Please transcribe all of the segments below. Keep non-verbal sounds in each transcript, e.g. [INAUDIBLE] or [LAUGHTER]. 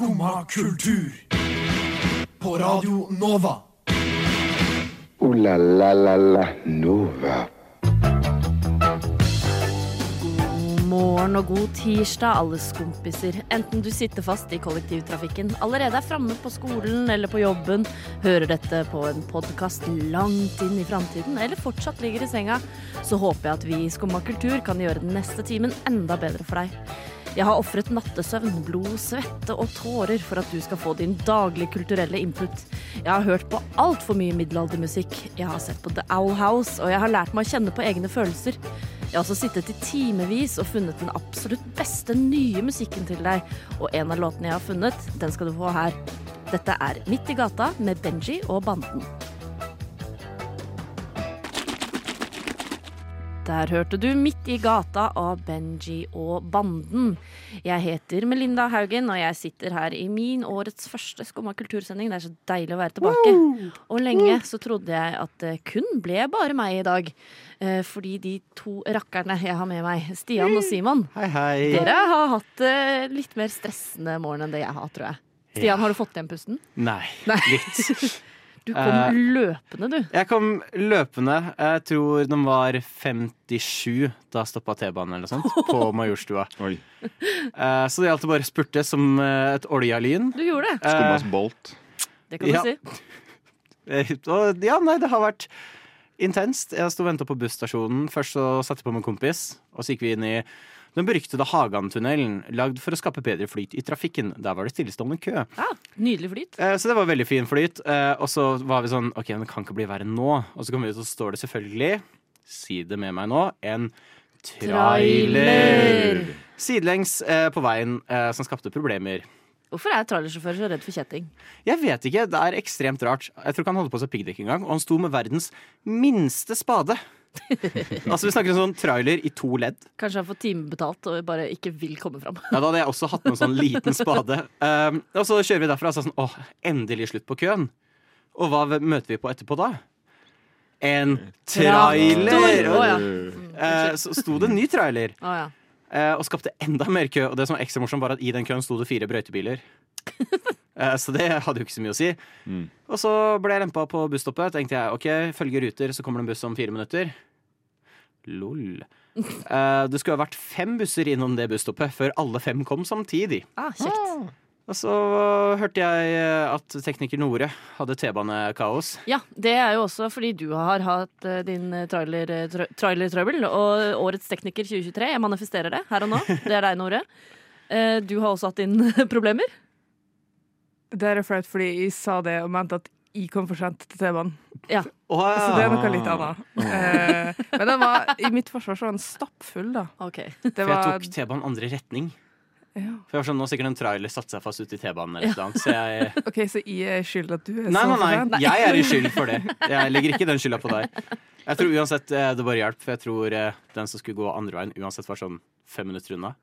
Skumma kultur. På Radio Nova. O-la-la-la-la Nova. God morgen og god tirsdag, alle skompiser. Enten du sitter fast i kollektivtrafikken, allerede er framme på skolen eller på jobben, hører dette på en podkast langt inn i framtiden, eller fortsatt ligger i senga, så håper jeg at vi i Skumma kultur kan gjøre den neste timen enda bedre for deg. Jeg har ofret nattesøvn, blod, svette og tårer for at du skal få din daglige kulturelle input. Jeg har hørt på altfor mye middelaldermusikk. Jeg har sett på The Owl House, og jeg har lært meg å kjenne på egne følelser. Jeg har også sittet i timevis og funnet den absolutt beste nye musikken til deg. Og en av låtene jeg har funnet, den skal du få her. Dette er Midt i gata med Benji og Banden. Der hørte du Midt i gata av Benji og Banden. Jeg heter Melinda Haugen, og jeg sitter her i min årets første Skumma kultursending. Det er så deilig å være tilbake. Og lenge så trodde jeg at det kun ble bare meg i dag. Eh, Fordi de to rakkerne jeg har med meg, Stian og Simon, Hei, hei. dere har hatt eh, litt mer stressende morgen enn det jeg har, tror jeg. Stian, har du fått igjen pusten? Nei, Nei. litt. [LAUGHS] Du kom Eh, løpende, du. Jeg kom løpende. Jeg tror den var 57 da stoppa T-banen eller noe sånt, på [LAUGHS] Majorstua. Oi. Eh, Så det gjaldt å bare spurte som eh, et olja lyn. Du gjorde det. Skummas bolt. Det kan ja. du si. Eh, [LAUGHS] Og ja, nei, det har vært intenst. Jeg sto og venta på busstasjonen. Først så satte jeg på med en kompis, og så gikk vi inn i den beryktede Hagantunnelen, lagd for å skape bedre flyt i trafikken. Der var det stillestående kø. Ja, nydelig flyt. Eh, Så det var veldig fin flyt. Eh, Og så var vi sånn OK, men det kan ikke bli verre nå. Og så kom vi ut, og så står det selvfølgelig, si det med meg nå, en trailer. Sidelengs eh, på veien som skapte problemer. Hvorfor er trailersjåfører så redd for kjetting? Jeg vet ikke, det er ekstremt rart. Jeg tror ikke han holdt på seg piggdekk engang, og han sto med verdens minste spade. [LAUGHS] altså Vi snakker om sånn trailer i to ledd. Kanskje han får timebetalt og bare ikke vil komme fram. Ja, Da hadde jeg også hatt med en sånn liten spade. Um, og så kjører vi derfra og så sånn Åh, endelig slutt på køen. Og hva møter vi på etterpå da? En trailer! Oh, ja. Eh, så sto det en ny trailer Oh, ja. uh, og skapte enda mer kø. Og det som var ekstra morsomt, var at i den køen sto det fire brøytebiler. [LAUGHS] Eh, så det hadde jo ikke så mye å si. Mm. Og så ble jeg lempa på busstoppet. Tenkte jeg ok, følge ruter, så kommer det en buss om fire minutter. Lol. [LAUGHS] Eh, det skulle ha vært fem busser innom det busstoppet før alle fem kom samtidig. Ah, kjekt. Og så hørte jeg eh, at tekniker Nore hadde T-banekaos. Ja, det er jo også fordi du har hatt din trailertrøbbel. trailer. Og årets tekniker 2023, jeg manifesterer det her og nå. Det er deg, Nore. Eh, Du har også hatt dine [LAUGHS] problemer. Det er flaut fordi jeg sa det og mente at jeg kom for sent til T-banen. Ja. Så det er noe litt annet. Eh, men den var, i mitt forsvar så var den stappfull, da. Okay. Det For jeg tok T-banen andre retning. ja. For jeg var sånn, Nå har sikkert en trailer satt seg fast ute i T-banen. eller ja. Så jeg [LAUGHS] OK, så jeg er skyld at du er Nei, så nei, nei, nei, jeg er i skyld for det. Jeg legger ikke den skylda på deg. Jeg tror uansett eh, det bare hjelp, for jeg tror eh, den som skulle gå andre veien, uansett var sånn fem minutter unna.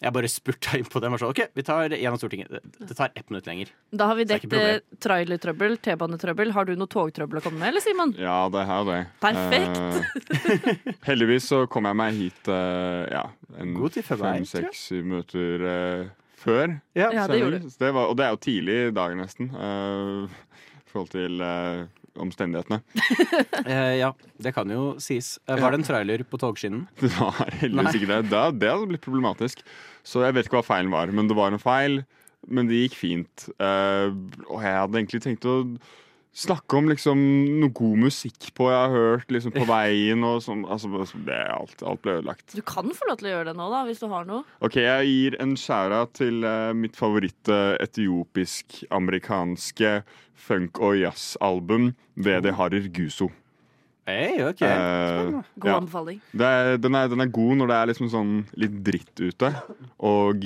Jeg bare spurta innpå den og var sånn OK, vi tar gjennom Stortinget. Det- Det tar ett minutt lenger. Da har vi dekket eh, trailertrøbbel, T-banetrøbbel. Har du noe togtrøbbel å komme med, eller Simon? Ja, det har det. Perfekt. Uh, heldigvis så kom jeg meg hit uh, ja, en fem-seks minutter uh, før. Ja, det gjorde du. Det var, og det er jo tidlig i dag, nesten. eh, I forhold til omstendighetene. [LAUGHS] Eh, ja, det kan jo sies. Eh, var det en trailer på togskinnen? [LAUGHS] Det var heldigvis ikke det. Det, det hadde blitt problematisk. Så jeg vet ikke hva feilen var, men det var en feil. Men det gikk fint. Eh, og jeg hadde egentlig tenkt å snakke om liksom noe god musikk på jeg har hørt liksom på veien og sånn. Altså, det, alt, alt ble ødelagt. Du kan få lov til å gjøre det nå, da, hvis du har noe. Ok, jeg gir en skjæra til uh, mitt favoritt eh, etiopisk-amerikanske funk- og jazz-album, det Harir Guso. Hey, ok. Uh, God ja. anbefaling. Det er, den, er, den er god når det er liksom sånn litt dritt ute, og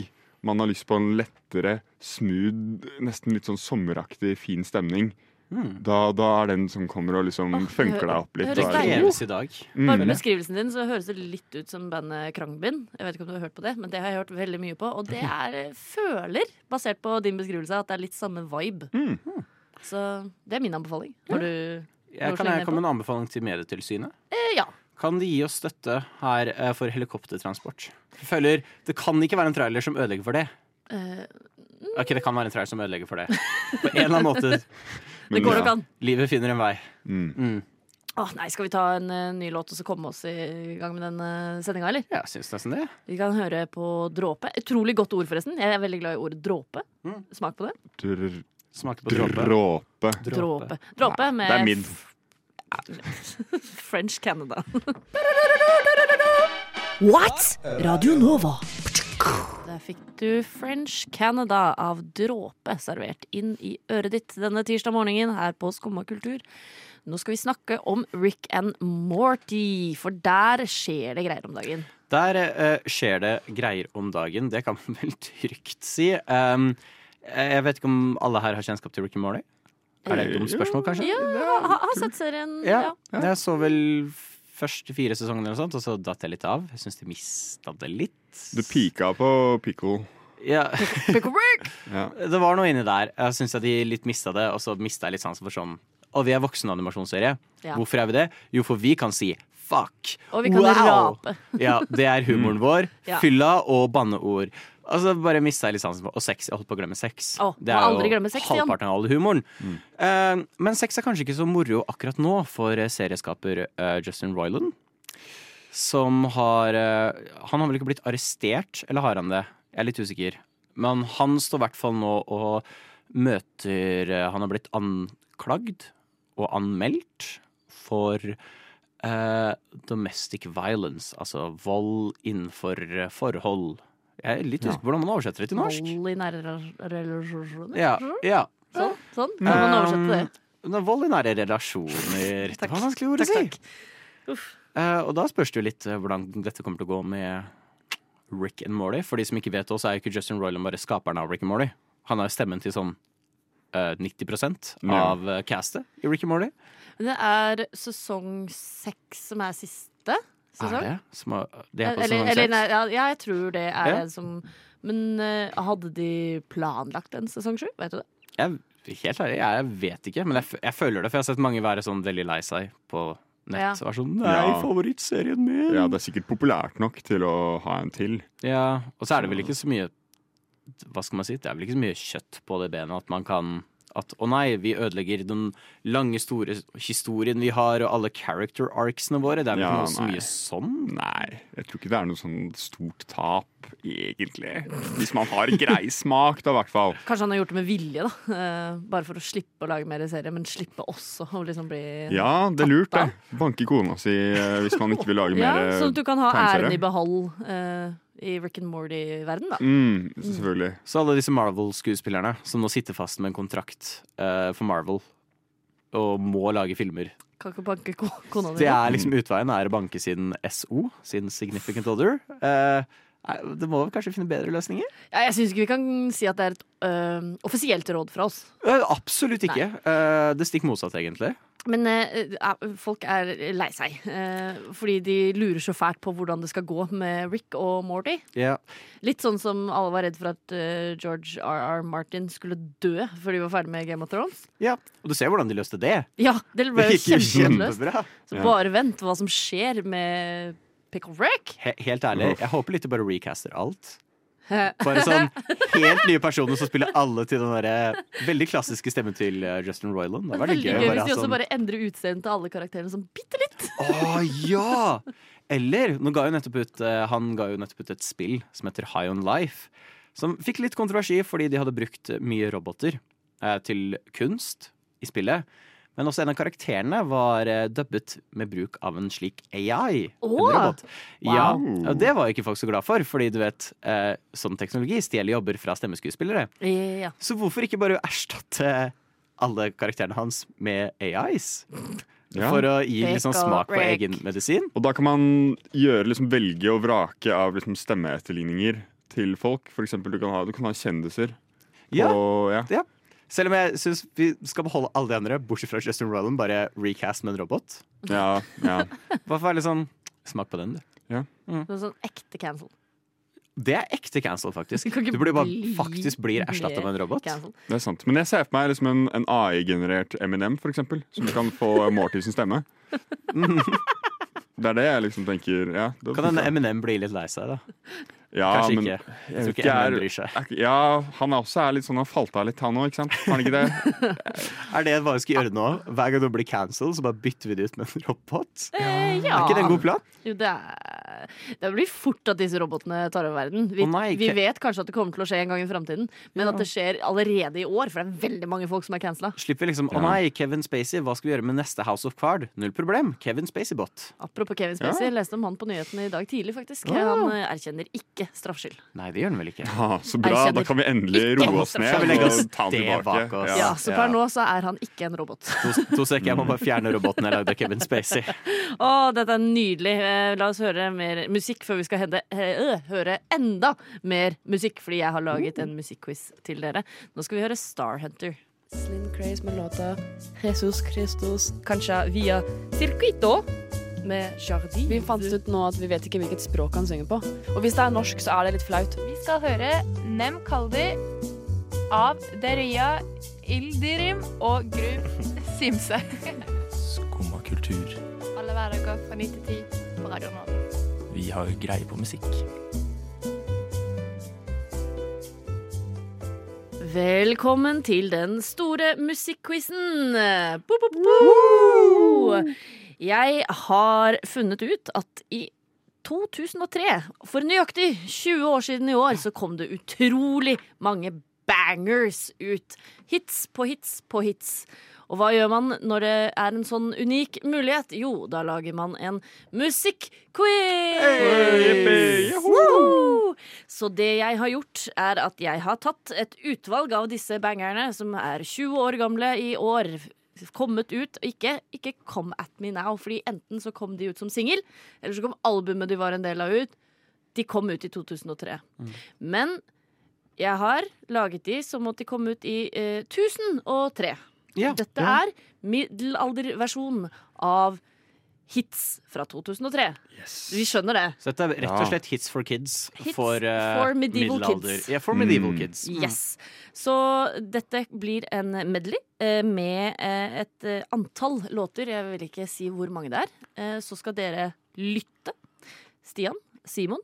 man har lyst på en lettere, smooth, nesten litt sånn sommeraktig, fin stemning. Mm. Da, da er den som kommer og liksom oh, funker deg opp det litt. høres deilig Kreves i dag. Bare med Mm. beskrivelsen din så høres det litt ut som bandet Krangbind. Jeg vet ikke om du har hørt på det, men det har jeg hørt veldig mye på. Og det [LAUGHS] er, eh, føler, basert på din beskrivelse, at det er litt samme vibe. Mm. Så det er min anbefaling. Har du Jeg kan jeg komme med en anbefaling til Medietilsynet? eh, Ja. Kan de gi oss støtte her eh, for helikoptertransport? Jeg føler Det kan ikke være en trailer som ødelegger for det. Eh, Ok, Det kan være en trailer som ødelegger for det. På en eller annen [LAUGHS] måte. Det går nok ja. an. Livet finner en vei. Mm. Mm. Åh, nei, Skal vi ta en uh, ny låt og så komme oss i gang med den uh, sendinga, eller? Ja, syns nesten det. Vi kan høre på dråpe. Utrolig godt ord, forresten. Jeg er veldig glad i ordet dråpe. Mm. Smak på det. Dr Smaker på dråpe. dråpe. Dråpe. Dråpe med Det er midd. [LAUGHS] French Canada. What? Radio Nova. Der fikk du French Canada av Dråpe servert inn i øret ditt denne tirsdag morgenen her på Skumma kultur. Nå skal vi snakke om Rick and Morty, for der skjer det greier om dagen. Der uh, skjer det greier om dagen. Det kan man [LAUGHS] vel trygt si. Um, jeg vet ikke om alle her har kjennskap til Rick and Morty? Er det et dumt spørsmål, kanskje? Ja, har, har sett serien. Ja. Ja. Jeg så vel første fire sesongene, eller sånt, og så datt jeg litt av. Jeg syns de mista det litt. Du pika på pickle. Ja! [LAUGHS] Ja. det var noe inni der. Jeg syns de litt mista det, og så mista jeg litt sansen for sånn Og vi er voksenanimasjonsserie. Ja. Hvorfor er vi det? Jo, for vi kan si fuck. Og vi kan Wow! rape. Ja, det er humoren vår. Ja. Fylla og banneord. Altså bare mista jeg litt sansen for Og sex. Jeg holdt på å glemme sex. Å, det er aldri jo glemme sex, Jan. halvparten av all humoren. Eh, men sex er kanskje ikke så moro akkurat nå for eh, serieskaper eh, Justin Roiland. Som har eh, Han har vel ikke blitt arrestert, eller har han det? Jeg er litt usikker. Men han står i hvert fall nå og møter eh, Han har blitt anklagd og anmeldt for domestic violence, altså vold innenfor forhold. Jeg er litt usikker på hvordan man oversetter det til norsk. Vold i nære relasjoner. Ja, ja. Sånn, sånn. Kan man oversette det? Um, Vold i nære relasjoner. [LAUGHS] Det var vanskelig ord å si. Eh, og da spørs det jo litt eh, hvordan dette kommer til å gå med Rick and Morty. For de som ikke vet det, så er jo ikke Justin Royland bare skaperen av Rick and Morty. Han er jo stemmen til sånn eh, 90 Ja. av castet i Rick and Morty. Det er sesong seks som er siste sesong. Er det? Som er, det er på Eller, sesong eller seks? nei, ja, ja, jeg tror det er Ja. en som Men uh, hadde de planlagt en sesong sju? Vet du det? Jeg, helt ærlig, jeg vet ikke. Men jeg, jeg føler det, for jeg har sett mange være sånn veldig lei seg på nett. Ja. Og er sånn Nei, favorittserien min! ja, det er sikkert populært nok til å ha en til. Ja, og så er det vel ikke så mye Hva skal man si? Det er vel ikke så mye kjøtt på det benet at man kan at å nei, vi ødelegger den lange, store historien vi har, og alle character arcsene våre. Det er vel Ja, ikke noe så mye sånn? Nei, jeg tror ikke det er noe sånn stort tap, egentlig. Hvis man har grei smak, da, i hvert fall. Kanskje han har gjort det med vilje, da. Eh, bare for å slippe å lage mer serie, men slippe også å liksom bli Ja, det er lurt, det. Banke kona si eh, hvis man ikke vil lage [LAUGHS] Ja, mer Sånn at du kan ha æren i behold eh, i Rick and Morty-verden, da. Mm, selvfølgelig. Så alle disse Marvel-skuespillerne som nå sitter fast med en kontrakt uh, for Marvel og må lage filmer. Kan ikke banke kona kona Det er liksom utveien er å banke sin SO, sin significant other. Eh, nei, det må vi kanskje finne bedre løsninger? Ja, jeg syns ikke vi kan si at det er et øh, offisielt råd fra oss. Absolutt ikke. Eh, det stikk motsatt, egentlig. Men eh, folk er lei seg. eh, fordi de lurer så fælt på hvordan det skal gå med Rick og Morty. Ja. Litt sånn som alle var redd for at eh, George R.R. Martin skulle dø før de var ferdig med Game of Thrones. Ja, og du ser hvordan de løste det. Ja, det ble Det gikk jo kjempeløst. Så bare vent hva som skjer med Pickle Rick. He helt ærlig, jeg håper litt du bare recaster alt. [LAUGHS] Bare sånn helt nye personer som spiller alle til den der veldig klassiske stemmen til eh, Justin Roiland. Det var veldig gøy. gøy hvis de også sånn, bare endrer utseendet til alle karakterene sånn bitte litt. Å ja! Eller nå ga jo nettopp ut, eh, han ga jo nettopp ut et spill som heter High On Life. Som fikk litt kontroversi fordi de hadde brukt mye roboter eh, til kunst i spillet. Men også en av karakterene var eh, dubbet med bruk av en slik AI. en Åh! robot. Ja, Wow. og det var jo ikke folk så glad for, fordi du vet, eh, sånn teknologi stjeler jobber fra stemmeskuespillere. Ja. Så hvorfor ikke bare erstatte alle karakterene hans med AIs? Ja. For å gi liksom smak på egen medisin. Og da kan man gjøre, liksom, velge og vrake av liksom, stemmeetterligninger til folk. For eksempel, du kan ha, du kan ha kjendiser. På, ja. Ja. Selv om jeg syns vi skal beholde alle de andre, bortsett fra Justin Roland, bare recast med en robot. Ja, ja. Bare for å litt sånn Smak på den, du. Ja. Mm. sånn ekte cancel. Det er ekte cancel, faktisk. Det [LAUGHS] Du blir bare bli faktisk blir erstatta med en robot. cancel. Det er sant. Men jeg ser for meg liksom en, en AI-generert Eminem, for eksempel. Som kan få Morty sin stemme. [LAUGHS] Det er det jeg liksom tenker. Ja, det Kan hende Eminem blir litt lei seg, da. ja, Kanskje men ikke. jeg Jeg tror ikke Eminem er- bryr seg. er Ja, han er også er litt sånn Han falt av litt, han òg, ikke sant? Har han ikke det? [LAUGHS] Er det hva vi skal gjøre nå? Hver gang du blir cancelled, så bare bytter vi det ut med en robot? Eh, ja. Er ikke det en god plan? Jo, det, er, det blir fort at disse robotene tar over verden. Vi, oh nei, vi vet kanskje at det kommer til å skje en gang i framtiden, men at det skjer allerede i år, for det er veldig mange folk som er cancela. Slipper liksom Å nei, Kevin Spacey, hva skal vi gjøre med neste House of Card? Null problem. Kevin Spacey-bot. Apropos Kevin Spacey, ja. leste om han på nyhetene i dag tidlig, faktisk. Han eh, erkjenner ikke straffskyld. Nei, det gjør han vel ikke. Ja, så bra. Erkjenner Da kan vi endelig roe oss ned Skal vi legge oss og ta han tilbake. bak oss? Ja, Ja. så per nå så er han ikke en robot. To, to sek, jeg må bare fjerne roboten jeg lagde av Kevin Spacey. Å, dette er nydelig. Eh, La oss høre mer musikk før vi skal hende, eh, øh, høre enda mer musikk, fordi jeg har laget en musikkquiz til dere. Nå skal vi høre Star Hunter. Slim Craze med låta Jesus Christus, kanskje via Circuito med Jardin. Vi fant ut nå at vi vet ikke hvilket språk han synger på. Og hvis det er norsk, så er det litt flaut. Vi skal høre Nem Kaldi av Deria Ildirim og Gru [LAUGHS] Simse. Skumma kultur. Alle hverdager fra 9 til 10 på Radio Nova. Vi har greie på musikk. Velkommen til den store musikkquizen. Jeg har funnet ut at i 2003, for nøyaktig 20 år siden i år, så kom det utrolig mange bangers ut. Hits på hits på hits. Og hva gjør man når det er en sånn unik mulighet? Jo, da lager man en musikkquiz! Hey, Så det jeg har gjort, er at jeg har tatt et utvalg av disse bangerne, som er 20 år gamle i år. Kommet ut, ikke, ikke Come At Me Now, Fordi enten så kom de ut som singel, eller så kom albumet de var en del av ut. De kom ut i 2003. Men jeg har laget de som at de kom ut i eh, 1003. Ja, Dette ja. er middelalderversjon av hits fra 2003. Vi skjønner det. Så dette er rett og slett hits for kids. Hits for, uh, for medieval middelalder- kids. Ja, for medieval Mm. kids. Yes. Så dette blir en medley uh, med uh, et antall låter. Jeg vil ikke si hvor mange det er. Eh, så skal dere lytte. Stian, Simon,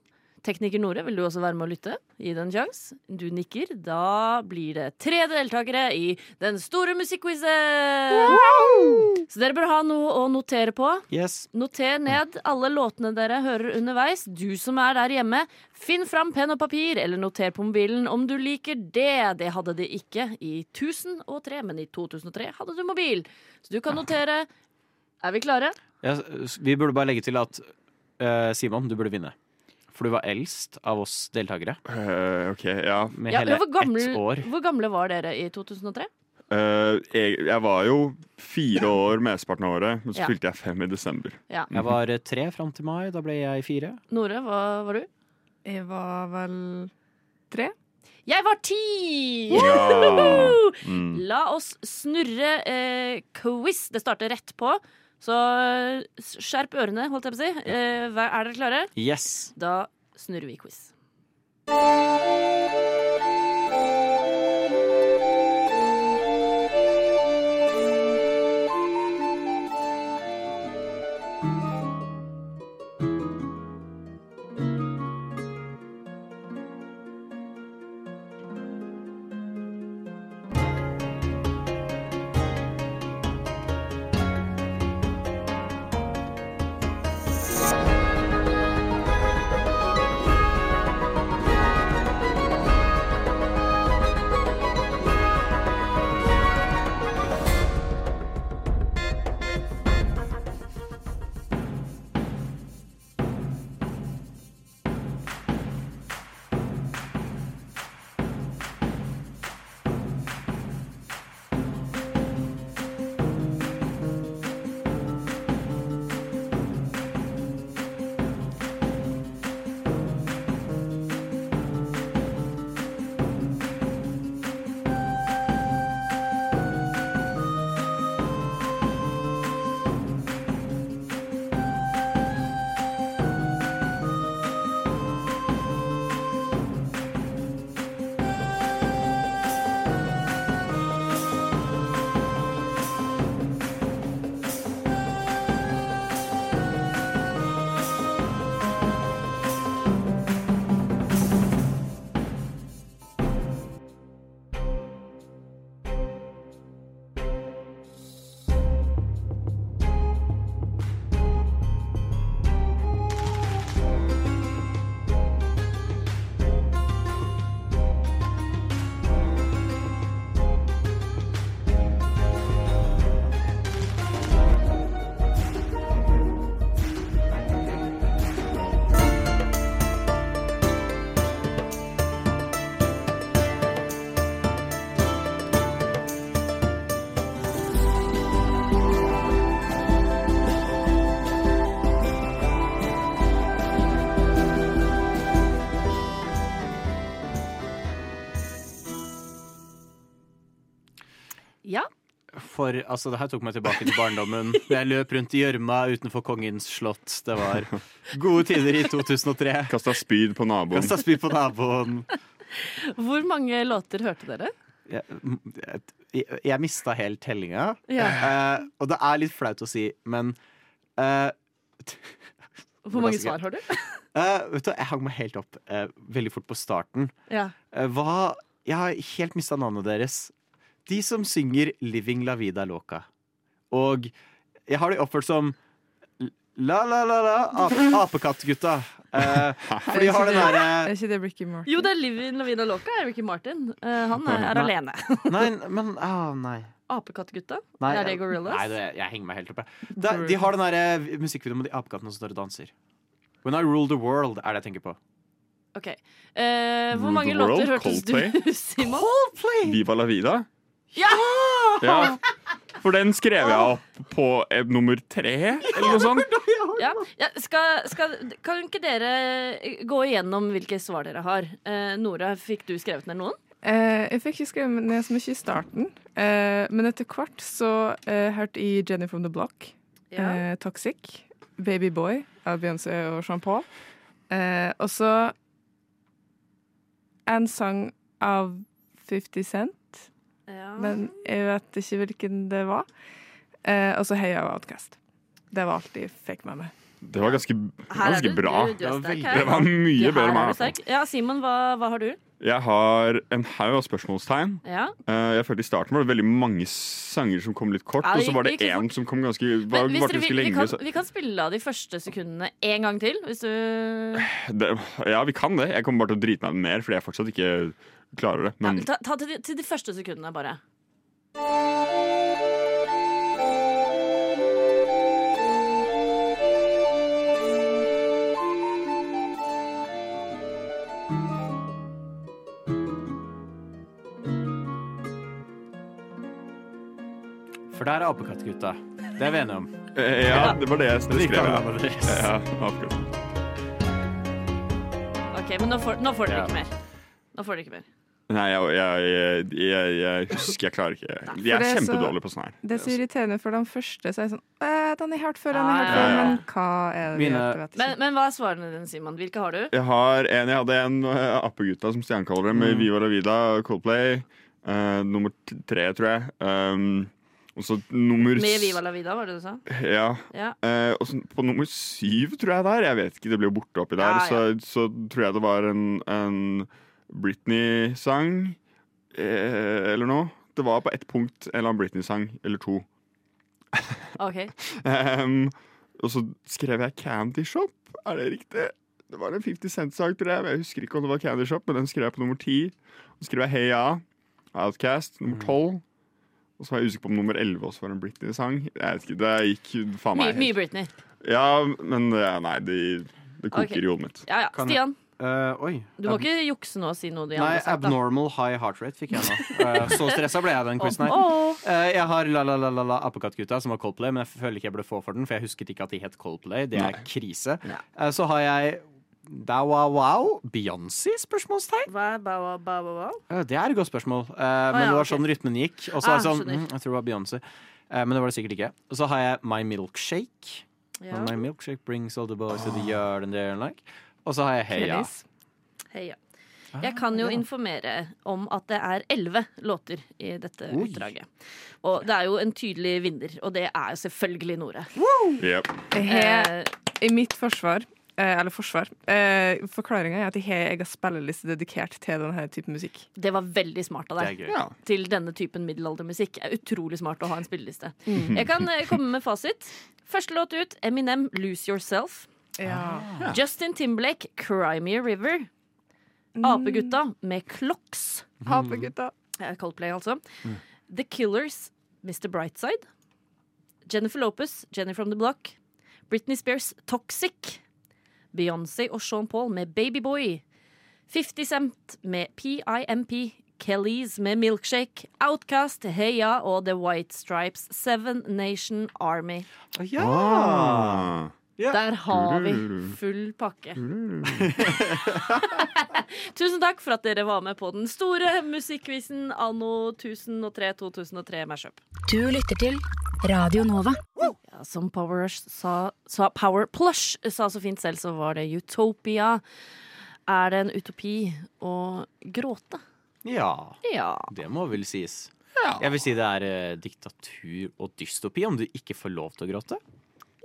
tekniker Nore, vil du også være med å lytte? Gi det en sjanse. Du nikker. Da blir det tre deltakere i den store musikkquizen! Så dere bør ha noe å notere på. Yes. Noter ned alle låtene dere hører underveis. Du som er der hjemme, finn fram penn og papir, eller noter på mobilen om du liker det. Det hadde de ikke i 1003, men i 2003 hadde du mobil. Så du kan notere. Er vi klare? Ja, vi burde bare legge til at uh, Simon, du burde vinne. For du var eldst av oss deltakere. Uh, OK, ja. Med Ja, hele hvor, gamle, ett år. hvor gamle var dere i 2003? Uh, jeg, jeg var jo fire år mesteparten av året, men så Ja. fylte jeg fem i desember. Ja. Jeg var eh, tre fram til mai. Da ble jeg fire. Nore, hva var du? Jeg var vel tre. Jeg var ti! Ja. [LAUGHS] Mm. La oss snurre eh, quiz. Det starter rett på. Så eh, skjerp ørene, holdt jeg på å si. Eh, er dere klare? Yes. Da snurrer vi quiz. For altså, det her tok meg tilbake til barndommen. Jeg løp rundt i gjørma utenfor Kongens slott. Det var gode tider i 2003. Kasta spyd på naboen. Kasta spyd på naboen. Hvor mange låter hørte dere? Jeg, jeg, jeg mista helt tellinga. Ja. Eh, og det er litt flaut å si, men eh, Hvor mange svar har du? eh, vet du, Jeg hang meg helt opp eh, veldig fort på starten. Ja. Eh, hva Jeg har helt mista navnet deres. De som synger 'Living la vida loca'. Og jeg har de oppført som La La La La ap Apekattgutta. Eh, [LAUGHS] for de har den Er ikke det Ricky Martin? Jo, det er Livin La Vida Loca, er Ricky Martin. Eh, han er, er alene. [LAUGHS] Nei, men ah, Nei. Apekattgutta? Er det Gorillas? Nei, det, jeg henger meg helt oppe. De har den der musikkvideoen med de apekattene som står og danser. When I Rule the World er det jeg tenker på. Ok. Eh, hvor mange låter hørtes Coldplay. du, [LAUGHS] Simon? Viva la vida? Ja! Ja. For den skrev jeg opp på eh, nummer tre, eller noe sånt. Ja. Ja, skal, skal, kan ikke dere gå igjennom hvilke svar dere har? Eh, Nora, fikk du skrevet ned noen? Eh, jeg fikk ikke skrevet ned så mye i starten, eh, men etter hvert så eh, hørte jeg Jenny from the Block, eh, Toxic, Baby Boy av Beyoncé og Jean Paul. Eh, og så en sang av 50 Cent, Ja. men jeg vet ikke hvilken det var. Eh, og så Heia jeg Outcast. Det var alt de fikk med meg. Det var ganske, ganske du- bra. du- du Det var sterk. Det var mye Ja, bedre enn meg. Ja, Simon, hva, hva har du? Jeg har en haug av spørsmålstegn. Ja. Uh, jeg følte I starten var det veldig mange sanger som kom litt kort, Ja, og så var det én som kom ganske, var, Men hvis ganske vi, lenge. kan, vi kan spille av de første sekundene en gang til. Hvis du Det, ja, vi kan det. Jeg kommer bare til å drite meg mer fordi jeg fortsatt ikke klarer det. Men ja, ta, ta til, de, til de første sekundene, bare. For der er apekattgutta. Det er vi enige om. eh, ja, det var det jeg skrev. Ja, akkurat. Ok, Men nå får, nå får dere Ja. ikke mer. Nå får dere ikke mer. Nei, jeg, jeg, jeg, jeg husker Jeg klarer ikke Jeg er er kjempedårlig på sånn her. Det er så irriterende for den første, så er jeg sånn eh, Den har jeg hørt før, den har jeg hørt før, men hva er det Mine- hørt? Vet Men, men hva er svarene dine, Simon? Hvilke har du? Jeg har en, jeg hadde en uh, Appegutta, som Stian kaller det, med Mm. Viva la vida, Coldplay. Uh, nummer tre, tror jeg. Um, og så nummer Med Viva la vida, var det du sa? Ja. Ja. Eh, og så på nummer syv, tror jeg der, jeg vet ikke, det ble jo borte oppi der, Ja, ja. Så, så tror jeg det var en, en Britney-sang eh, eller noe. Det var på ett punkt en eller annen Britney-sang, eller to. Ok. um, [LAUGHS] og så skrev jeg Candy Shop, er det riktig? Det var en 50 Cent-sang, tror jeg. Jeg husker ikke om det var Candy Shop, men den skrev jeg på nummer ti. Så skrev jeg Heia, Outcast, nummer tolv. Og så var jeg usikker på om nummer 11 også var en Britney-sang. Jeg vet ikke, Det gikk faen meg meg mye Britney. ja, men nei, det, det koker okay. i hodet mitt. Ja, ja. Stian, Eh, oi. du må Ab- ikke jukse nå og si noe de Nei, sagt, abnormal high heart rate fikk jeg nå. Uh, så stressa ble jeg den quizen her. Oh, oh. Uh, jeg har La La La La La Apekattgutta, som var Coldplay, men jeg føler ikke jeg burde få for den, for jeg husket ikke at de het Coldplay. Det er krise. Eh, så har jeg Da Wow Wow, Beyoncé? Spørsmålstegn? Hva er ba, ba, wow? ba? Eh, det er et godt spørsmål. Eh, men ja, det var okay. sånn rytmen gikk. Og så Ah, er det sånn, mm, jeg tror det var Beyoncé. Eh, men det var det sikkert ikke. Og så har jeg My Milkshake. Ja. My milkshake brings all the boys to the yard and there and like. Og så har jeg Heia. Heia. Jeg kan jo informere om at det er elleve låter i dette Oi. utdraget. Og det er jo en tydelig vinner, og det er jo selvfølgelig Nore. Yep. Jeg Eh, I mitt forsvar, eh, eller forsvar, eh, forklaringa er at jeg har egen spilleliste dedikert til denne typen musikk. det var veldig smart av deg. er. Ja. Til denne typen middelaldermusikk. Er utrolig smart å ha en spilleliste. Mm. Jeg kan eh, komme med fasit. Første låt ut, Eminem, 'Lose Yourself'. Ja. Justin Timberlake, 'Cry Me a River'. Mm. Apegutta med 'Clocks'. Apegutta. Eh, Coldplay, altså. The Killers, Mr. Brightside. Jennifer Lopez, Jenny from the Block. Britney Spears, Toxic. Beyoncé og Sean Paul med Babyboy. 50 Cent med PIMP. Kellys med Milkshake. Outcast, Heia og The White Stripes. Seven Nation Army. Ja! Ah. Ja. Der har vi full pakke. [LAUGHS] Tusen takk for at dere var med på den store musikkquizen anno 1003-2003 Mashup. Du lytter til Radio Nova. Ja, som Power, sa, sa, Power Plush sa så fint selv, så var det Utopia. Er det en utopi å gråte? Ja, Ja. det må vel sies. Jeg vil si det er eh, diktatur og dystopi om du ikke får lov til å gråte.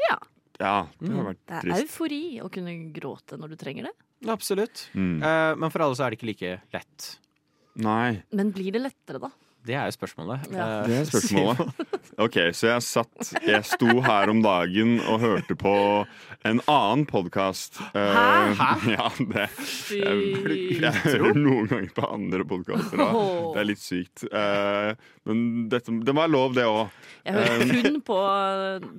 ja. Ja, det har vært Det er eufori å kunne gråte når du trenger det. Absolutt. Mm. Eh, men for alle så er det ikke like lett. Nei, Men blir det lettere, da? Det er jo spørsmålet. Ja. Eh, det er [LAUGHS] spørsmålet. OK, så jeg satt Jeg sto her om dagen og hørte på en annen podkast. Hæ? [LAUGHS] Ja, det Jeg, jeg hører noen ganger på andre podkaster. Det er litt sykt. Eh, men dette, det var lov, det òg. Jeg hører kun på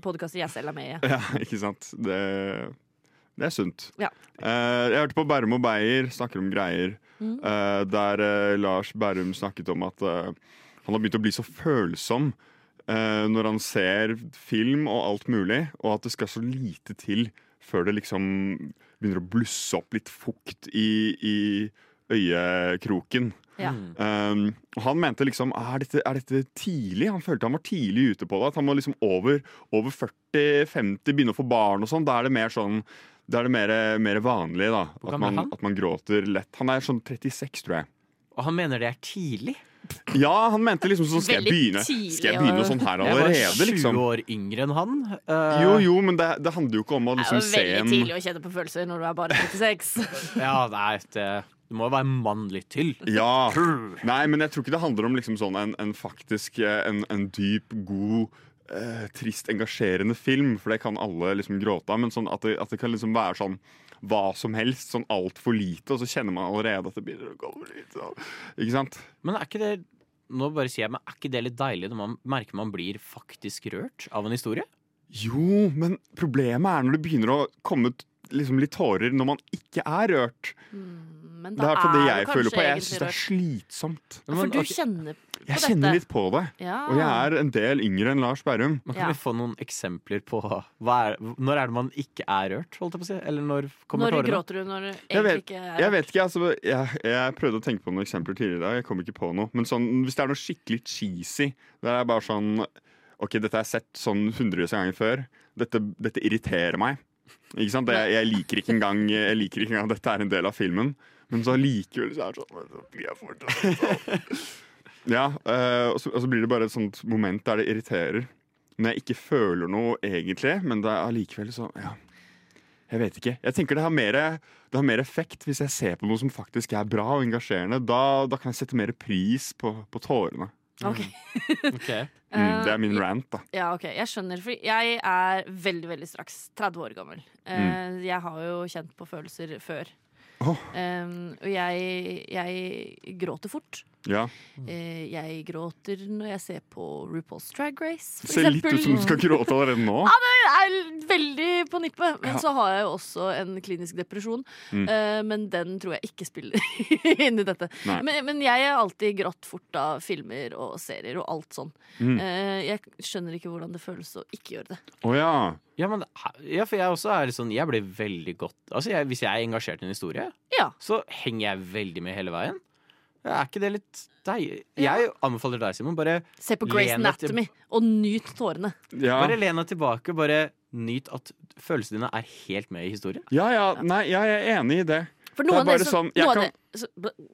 podkaster jeg selv er med i. [LAUGHS] Ja, ikke sant? Det, det er sunt. Ja. Uh, jeg hørte på Bærum og Beyer snakker om greier. Mm. Uh, der uh, Lars Bærum snakket om at han har begynt å bli så følsom når han ser film og alt mulig, og at det skal så lite til før det liksom begynner å blusse opp litt fukt i, i øyekroken. Ja. Um, og han mente liksom er dette, er dette tidlig? Han følte han var tidlig ute på det. At han må liksom over, over 40-50, begynne å få barn og sånn. Da er det mer sånn Da er det mer, mer vanlig, da. At man, at man gråter lett. Han er sånn 36, tror jeg. Og han mener det er tidlig. Ja, han mente liksom sånn Skal jeg begynne Skal jeg begynne sånn her allerede? Jeg var sju 20 liksom? år yngre enn han. Uh, Jo, jo, men det, det handler jo ikke om å liksom er en jo er veldig tidlig å kjenne på følelser når du er bare 36. [LAUGHS] Ja, nei, det, det må være mann litt til. Ja. Nei, men jeg tror ikke det handler om liksom sånn en, en faktisk eh, en, en dyp, god eh, trist, engasjerende film, for det kan alle liksom gråte av. Men sånn at, det, at det kan liksom være sånn hva som helst, sånn altfor lite, og så kjenner man allerede at det begynner å gå for litt. Så. Ikke sant? Men er ikke det nå bare sier jeg, men er ikke det litt deilig når man merker man blir faktisk rørt av en historie? Jo, men problemet er når det begynner å komme ut liksom litt tårer når man ikke er rørt. Men Det da er for det er jeg føler på. kanskje Jeg syns det er slitsomt. Ja, For du ok, kjenner Jeg dette. kjenner litt på det. Ja. Og jeg er en del yngre enn Lars Berrum. men kan Ja. vi få noen eksempler på hva er, Når er det man ikke er rørt? Holdt jeg på å si? Eller når kommer Når tårene? gråter du når du egentlig vet, ikke er rørt? jeg vet ikke, altså jeg, jeg prøvde å tenke på noen eksempler tidligere i dag. Jeg kom ikke på noe. Men sånn, hvis det er noe skikkelig cheesy, det er bare sånn OK, dette har jeg sett sånn hundrevis av ganger før. Dette, dette irriterer meg. Ikke sant? Jeg, jeg liker ikke engang Jeg liker ikke engang at dette er en del av filmen. Men så likevel så er det sånn så blir jeg fortsatt sånn. Ja, eh, og, så, og så blir det bare et sånt moment der det irriterer. Når jeg ikke føler noe egentlig, men det er allikevel så Ja. Jeg vet ikke. Jeg tenker det har, mer, det har mer effekt hvis jeg ser på noe som faktisk er bra og engasjerende. Da, da kan jeg sette mer pris på, på tårene. Ok. [LAUGHS] okay. [LAUGHS] Mm, det er min Eh, rant, da. Ja, ok, jeg skjønner. For jeg er veldig, veldig straks 30 år gammel. Mm. Jeg har jo kjent på følelser før. Oh. Um, og jeg, jeg gråter fort. Ja. Eh, jeg gråter når jeg ser på RuPaul's Drag Race, for Ser litt ut som du skal gråte allerede nå. Jeg er veldig på nippet. Men Ja. så har jeg jo også en klinisk depresjon. Mm. Eh, men den tror jeg ikke spiller [LAUGHS] inn i dette. Men, men jeg har alltid grått fort av filmer og serier og alt sånn. Mm. Eh, jeg skjønner ikke hvordan det føles å ikke gjøre det. Oh, ja. Ja, men, ja, for jeg også er sånn Jeg blir veldig godt Altså, jeg, Hvis jeg er engasjert i en historie, Ja. så henger jeg veldig med hele veien. Er ikke det litt deilig? Jeg anbefaler deg, Simon, bare Se på Grace Anatomy og nyt tårene. Ja. Bare len deg tilbake bare nyt at følelsene dine er helt med i historien. ja, ja. Nei, ja, jeg er enig i det. For Det er bare sånn, jeg kan- det, så,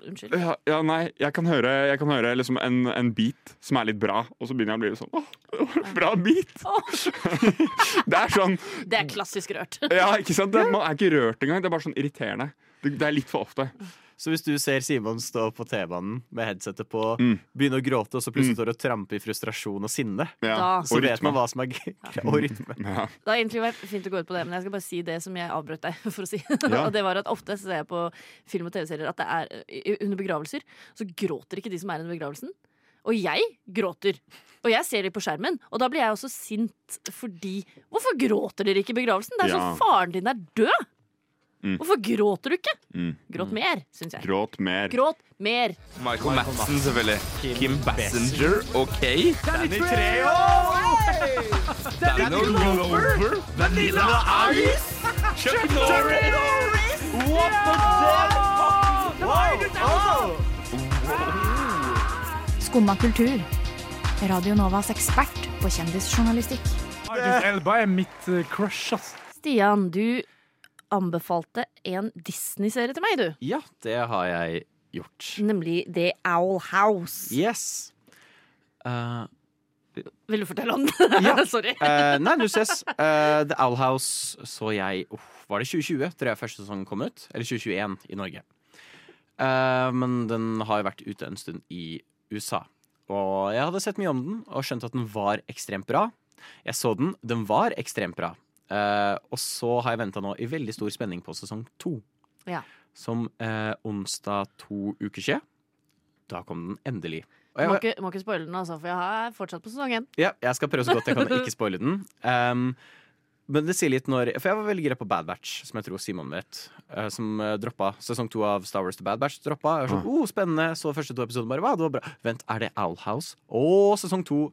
Unnskyld. Ja, ja nei, jeg kan høre, jeg kan høre liksom en, en beat som er litt bra, og så begynner jeg å bli sånn Åh, [LAUGHS] bra beat! [LAUGHS] det er sånn Det er klassisk rørt. Ja, ikke sant? Det, man er ikke rørt engang. Det er bare sånn irriterende. Det, det er litt for ofte. Så hvis du ser Simon stå på T-banen med headsetet på, Mm. begynne å gråte, og så plutselig står og trampe i frustrasjon og sinne, Ja. Da- så Og vet rytme. man hva som er g- [LAUGHS] Og rytme. [LAUGHS] Ja. Det har egentlig vært fint å gå ut på det, men jeg skal bare si det som jeg avbrøt deg [LAUGHS] for å si. Ja. og det var at Ofte så ser jeg på film og TV-serier at det er eh, under begravelser, så gråter ikke de som er under begravelsen. Og jeg gråter. Og jeg ser dem på skjermen, og da blir jeg også sint fordi Hvorfor gråter dere ikke i begravelsen? Det er Ja. sånn faren din er død! Mm. Hvorfor gråter du ikke? Mm. Gråt mer, syns jeg. Gråt mer. Gråt mer. Michael Madsen, selvfølgelig. Kim Bassinger, OK. Danny Treo! Danny Glover. Vanilla Ice. Chuck Norris. What the Skumma kultur. Radio Novas ekspert på kjendisjournalistikk. Idris Elba er mitt eh, crush, ass. Stian, du anbefalte en Disney-serie til meg, du. Ja, det har jeg gjort. Nemlig The Owl House. Yes. Uh, Vil du fortelle om [LAUGHS] den? Ja. [LAUGHS] Sorry. Uh, nei, du ses. Uh, The Owl House så jeg uff, Var det 2020 tror jeg første sesongen kom ut? Eller 2021 i Norge. Men den har jo vært ute en stund i USA. Og jeg hadde sett mye om den og skjønt at den var ekstremt bra. Jeg så den. Den var ekstremt bra. Eh, og så har jeg venta nå i veldig stor spenning på sesong to. Ja. Som uh, onsdag to uker siden. Da kom den endelig. Jeg må ikke, må ikke spoile den, altså, for jeg er fortsatt på sesong én. ja, jeg skal prøve så godt jeg kan å ikke [LAUGHS] spoile den. Um, men det sier litt når For jeg var veldig gira på Bad Batch, som jeg tror Simon vet. Uh, som uh, droppa sesong to av Star Wars The Bad Batch. Droppa. Jeg var sånn, oh, spennende. Så første to episoder bare, wow, det var bra. Vent, er det Owl House? Å, sesong to.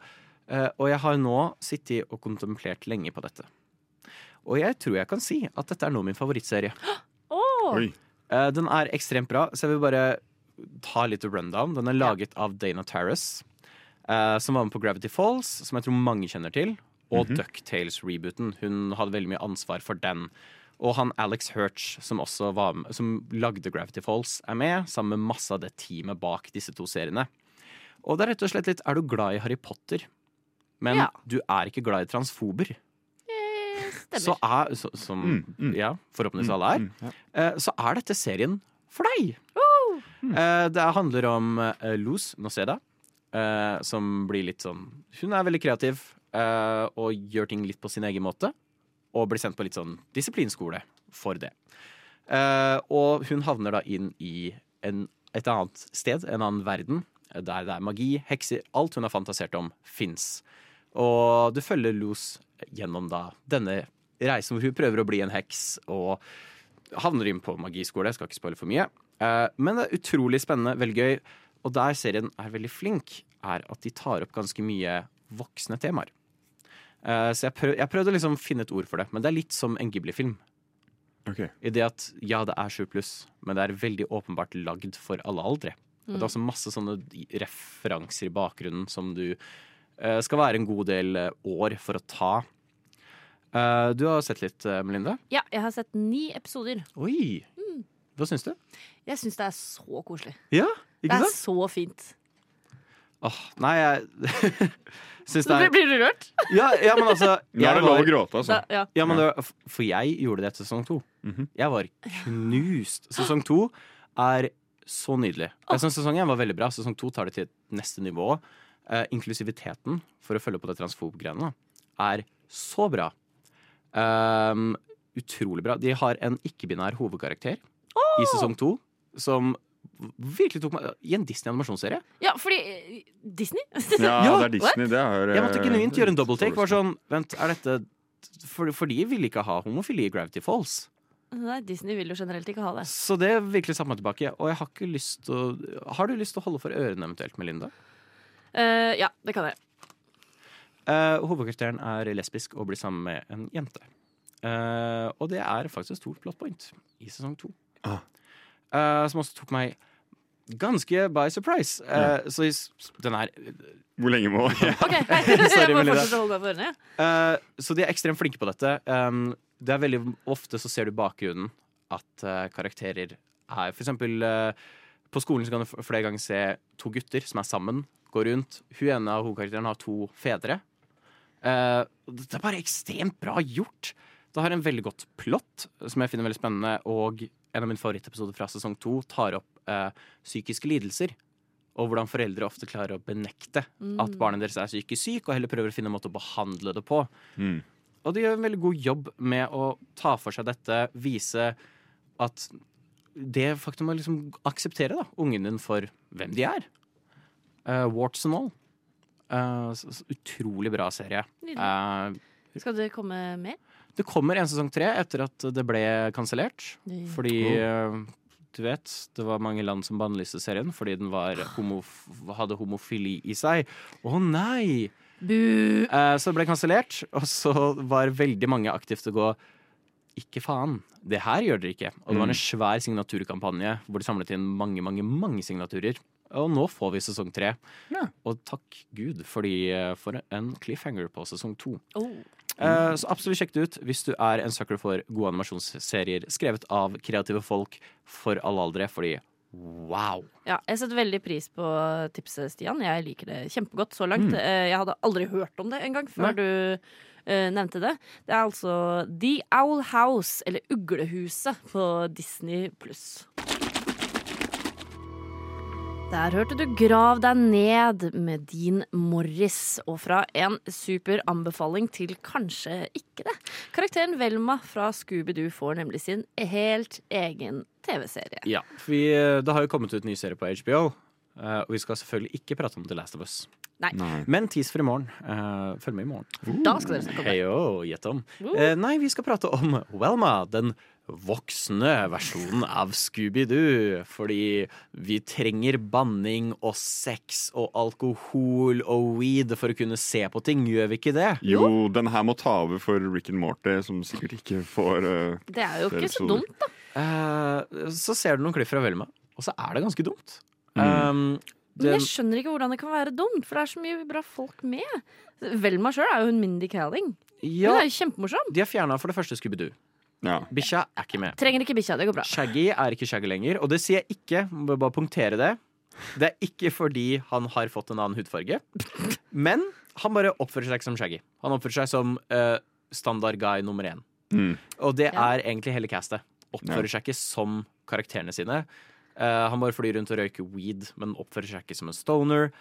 Uh, og jeg har nå sittet og kontemplert lenge på dette. Og jeg tror jeg kan si at dette er nå min favorittserie. Oh. Uh, den er ekstremt bra, så jeg vil bare ta litt rundown. Den er laget av Dana Tarras, uh, som var med på Gravity Falls, som jeg tror mange kjenner til, og Ducktales-rebooten. Hun hadde veldig mye ansvar for den. Og han Alex Hurch, som også var med, som lagde Gravity Falls, er med, sammen med masse av det teamet bak disse to seriene. Og det er rett og slett litt Er du glad i Harry Potter, men Ja. du er ikke glad i transfober? Stemmer. Så er, så, som Mm, mm. ja, forhåpentligvis alle er, Mm, ja. eh, så er dette serien for deg. Eh, det handler om eh, Luz Noceda, eh, som blir litt sånn Hun er veldig kreativ eh, og gjør ting litt på sin egen måte. Og blir sendt på litt sånn disiplinskole for det. Eh, og hun havner da inn i en, et annet sted, en annen verden, der det er magi, hekser Alt hun har fantasert om, fins. Og du følger Luz gjennom da denne reisen hvor hun prøver å bli en heks og havner inn på magiskole. Jeg skal ikke spoile for mye. Eh, men det er utrolig spennende, veldig gøy. Og der serien er veldig flink, er at de tar opp ganske mye voksne temaer. Eh, så jeg, prøv, jeg prøvde å liksom finne et ord for det, men det er litt som en Ghibli-film. Okay. I det at ja, det er 7 pluss, men det er veldig åpenbart lagd for alle aldre. Og Det er også masse sånne referanser i bakgrunnen som du skal være en god del eh, år for å ta. Eh, du har sett litt, eh, Melinda? Ja, jeg har sett ni episoder. Oi! Hva syns du? Jeg syns det er så koselig. Ja, ikke sant? Det er sant? så fint. Åh, nei, jeg [LAUGHS] syns det er [LAUGHS] blir du rørt? ja, ja, men altså [LAUGHS] Nå er det lov å gråte, altså. Da, ja. Ja, men det, For jeg gjorde det etter sesong to. Mhm. Jeg var knust. Sesong to er så nydelig. Jeg synes Sesong én var veldig bra. Sesong to tar det til neste nivå. Eh, inklusiviteten, for å følge på det transfob-greiene, er så bra. Um, utrolig bra. De har en ikke-binær hovedkarakter i sesong to som virkelig tok meg I en Disney-animasjonsserie. ja, fordi eh, Disney? [LAUGHS] Ja, Ja, det er Disney. Det er, Jeg måtte eh, genuint gjøre en double Var sånn, vent, er dette for, for de ville ikke ha homofili i Gravity Falls. Nei, Disney vil jo generelt ikke ha det. Så det virkelig satte meg tilbake. Og jeg har ikke lyst til å Har du lyst til å holde for ørene eventuelt, Melinda? Eh, ja, det kan jeg. Uh, hovedkarakteren er lesbisk og blir sammen med en jente. Uh, og det er faktisk et stort plot point i sesong to. Ah. Uh, som også tok meg ganske by surprise. Eh, Så den er Hvor lenge må [LAUGHS] Ok, [LAUGHS] Jeg Sorry, må fortsette å holde meg for ørene. ja. Eh, så de er ekstremt flinke på dette. Um, det er veldig Ofte så ser du bakgrunnen at karakterer er For eksempel på skolen så kan du flere ganger se to gutter som er sammen, gå rundt. Hun ene av hovedkarakterene har to fedre. Eh, det er bare ekstremt bra gjort. Det har en veldig godt plott, som jeg finner veldig spennende. Og en av mine favorittepisoder fra sesong to tar opp eh, psykiske lidelser. Og hvordan foreldre ofte klarer å benekte at barnet deres er psykisk syk, og heller prøver å finne en måte å behandle det på. Mm. Og de gjør en veldig god jobb med å ta for seg dette, vise at det faktum å liksom akseptere da, ungen din for hvem de er. Uh, warts and all. Uh, så, så utrolig bra serie. Eh, Skal det komme mer? Det kommer en sesong tre etter at det ble kansellert. Fordi uh, du vet, det var mange land som bannlyste serien fordi den var homof hadde homofili i seg. Å nei! Bu! Eh, så det ble kansellert, og så var veldig mange aktivt å gå ikke faen, det her gjør dere ikke. Og det var en Mm. svær signaturkampanje hvor de samlet inn mange, mange, mange signaturer. Og nå får vi sesong tre. Ja. Og takk Gud fordi, eh, for en cliffhanger på sesong to. Oh. Eh, så absolutt sjekk det ut hvis du er en sucker for gode animasjonsserier skrevet av kreative folk for alle aldre, fordi wow. Ja, jeg setter veldig pris på tipset, Stian. Jeg liker det kjempegodt så langt. Mm. Eh, Jeg hadde aldri hørt om det engang før Nei. du nevnte det. Det er altså The Owl House, eller Uglehuset, på Disney pluss. Der hørte du Grav deg ned med Dean Morris, og fra en super anbefaling til kanskje ikke det. Karakteren Velma fra Scooby-Doo får nemlig sin helt egen TV-serie. Ja, for vi, eh, det har jo kommet ut en ny serie på HBO, eh, og vi skal selvfølgelig ikke prate om The Last of Us. Nei. Men tease for i morgen. Eh, følg med i morgen. Da skal dere snakke om det. Heyo, gjett om. Uh. nei, vi skal prate om Welma, den voksne versjonen av Scooby-Doo. Fordi vi trenger banning og sex og alkohol og weed for å kunne se på ting, gjør vi ikke det? Jo, den her må ta over for Rick and Morty, som sikkert ikke får uh, Det er jo ikke så dumt, da. Uh, så ser du noen klipp fra Velma, og så er det ganske dumt. Mm. Um, Men jeg skjønner ikke hvordan det kan være dumt, for det er så mye bra folk med. Velma sjøl er jo hun Mindy Calling. ja, Hun er jo kjempemorsom. de har fjerna for det første Scooby-Doo. Ja. Bikkja er ikke med. Trenger ikke bikkja, det går bra. Shaggy er ikke Shaggy lenger, og det sier jeg ikke. Må bare punktere det. Det er ikke fordi han har fått en annen hudfarge, men han bare oppfører seg ikke som Shaggy. Han oppfører seg som uh, standard guy nummer én. Mm. Og det Ja. er egentlig hele castet. Oppfører seg ikke som karakterene sine. Uh, han bare flyr rundt og røyker weed, men oppfører seg ikke som en stoner.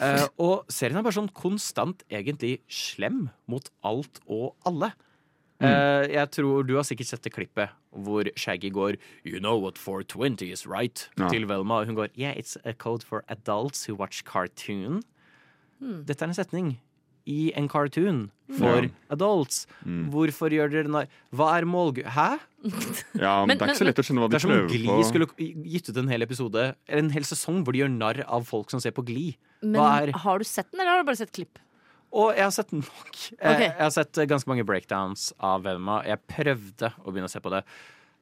Uh, og serien er bare sånn konstant egentlig slem mot alt og alle. Eh, jeg tror Du har sikkert sett det klippet hvor Shaggy går You know what 420 is, right? Ja. Til Velma. Og hun går Yeah, it's a code for adults who watch cartoon. Mm. Dette er en setning i en cartoon for Ja. adults. Mm. Hvorfor gjør dere narr Hva er målg... Hæ? ja, [LAUGHS] Men- det er ikke så lett å skjønne hva Det er som om prøver Gli skulle gitt ut en hel episode Eller en hel sesong hvor de gjør narr av folk som ser på Gli. Men Hva er har du sett den, eller har du bare sett klipp? Og jeg har sett nok. Okay. Jeg har sett ganske mange breakdowns av Velma. Jeg prøvde å begynne å se på det.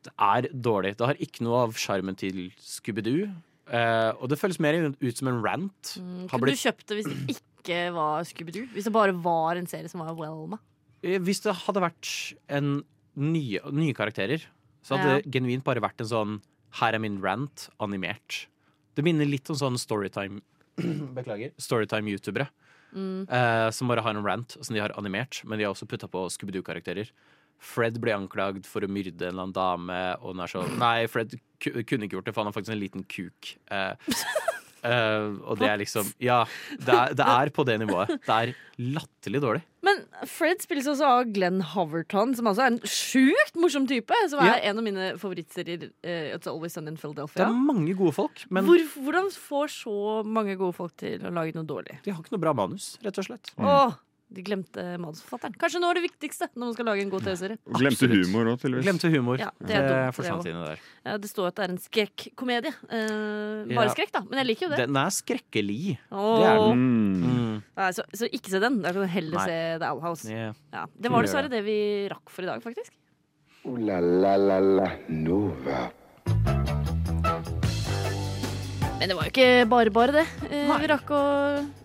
Det er dårlig. Det har ikke noe av sjarmen til Scooby-Doo. Eh, og det føles mer ut som en rant. Mm, Har Kunne blitt- du kjøpt det hvis det ikke var Scooby-Doo? Hvis det bare var en serie som var Welma? Eh, Hvis det hadde vært en nye, nye karakterer, så hadde Ja. det genuint bare vært en sånn Her er min rant, animert. Det minner litt om sånn Storytime [CLEARS THROAT] Beklager. Storytime-youtubere. Mm. Uh, som bare har en rant som de har animert, men de har også putta på Scooby-Doo-karakterer. Fred ble anklagd for å myrde en eller annen dame, og hun er sånn [CLEARS THROAT] Nei, Fred kunne ikke gjort det, for han har faktisk en liten kuk. Uh, uh, [LAUGHS] og det er liksom Ja, det er, det er på det nivået. Det er latterlig dårlig. Men Fred spilles også av Glenn Hoverton, som altså er en sjukt morsom type. Som er en av mine favorittserier. Uh, It's Always Sun in Philadelphia. Det er mange gode folk, men Hvor, hvordan får så mange gode folk til å lage noe dårlig? de har ikke noe bra manus, rett og slett. Åh, de glemte manusforfatteren. Kanskje nå er det viktigste når man skal lage en god TV-serie. Glemte humor òg, tydeligvis. Glemte humor. Ja, det det er dumt, det der. Ja, det står at det er en skrekkomedie. Eh, Ja. bare skrekk, da. Men jeg liker jo det. Den er skrekkelig. Det er den. Mm. Mm. Nei, så, så ikke se den. Da kan du heller Nei. se The Owl House. Yeah. Ja, det var dessverre det vi rakk for i dag, faktisk. Oh, la la la la Nova. Men det var jo ikke bare bare det. Nei. vi rakk å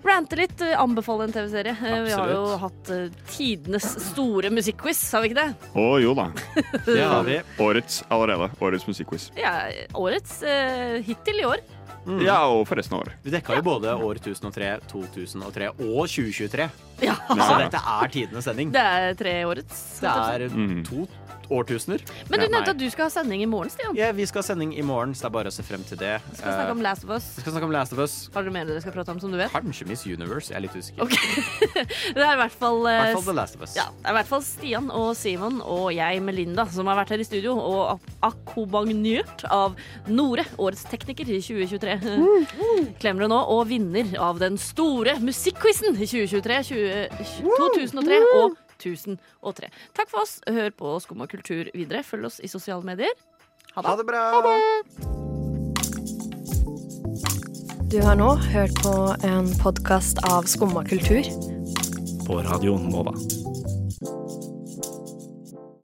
rante litt, eh, anbefale en TV-serie. Eh, vi har jo hatt eh, tidenes store musikkquiz, har vi ikke det? Å jo da. [LAUGHS] Det har vi. Årets allerede. Årets musikkquiz. Ja, årets eh, hittil i år. Ja, og for resten av året. Vi dekka jo både år 1003, 2003 og 2023. Ja. Så [LAUGHS] dette er tidenes sending. Det er tre årets. Det er Mhm. to årtusener. Men du nevnte at du skal ha sending i morgen, Stian. Ja, vi skal ha sending i morgen, så det er bare å se frem til det. Vi skal snakke om Eh, Last of Us. vi skal snakke om Last of Us. Har dere mer dere skal prate om, som du vet? Kanskje Miss Universe. Jeg er litt usikker. Okay. [LAUGHS] Det er i hvert fall, I eh, hvert fall The Last of Us. Ja, det er i hvert fall Stian og Simon og jeg, Melinda, som har vært her i studio og ak- akkompagnert av Nore, årets tekniker i 2023. [LAUGHS] Klemmer det nå, og vinner av den store musikkquizen i 2023, 20, 2003 og 1003. Takk for oss. Hør på Skumma kultur videre. Følg oss i sosiale medier. Ha det. Ha det bra. Du har nå hørt på en podkast av Skumma kultur. På Radio Nova.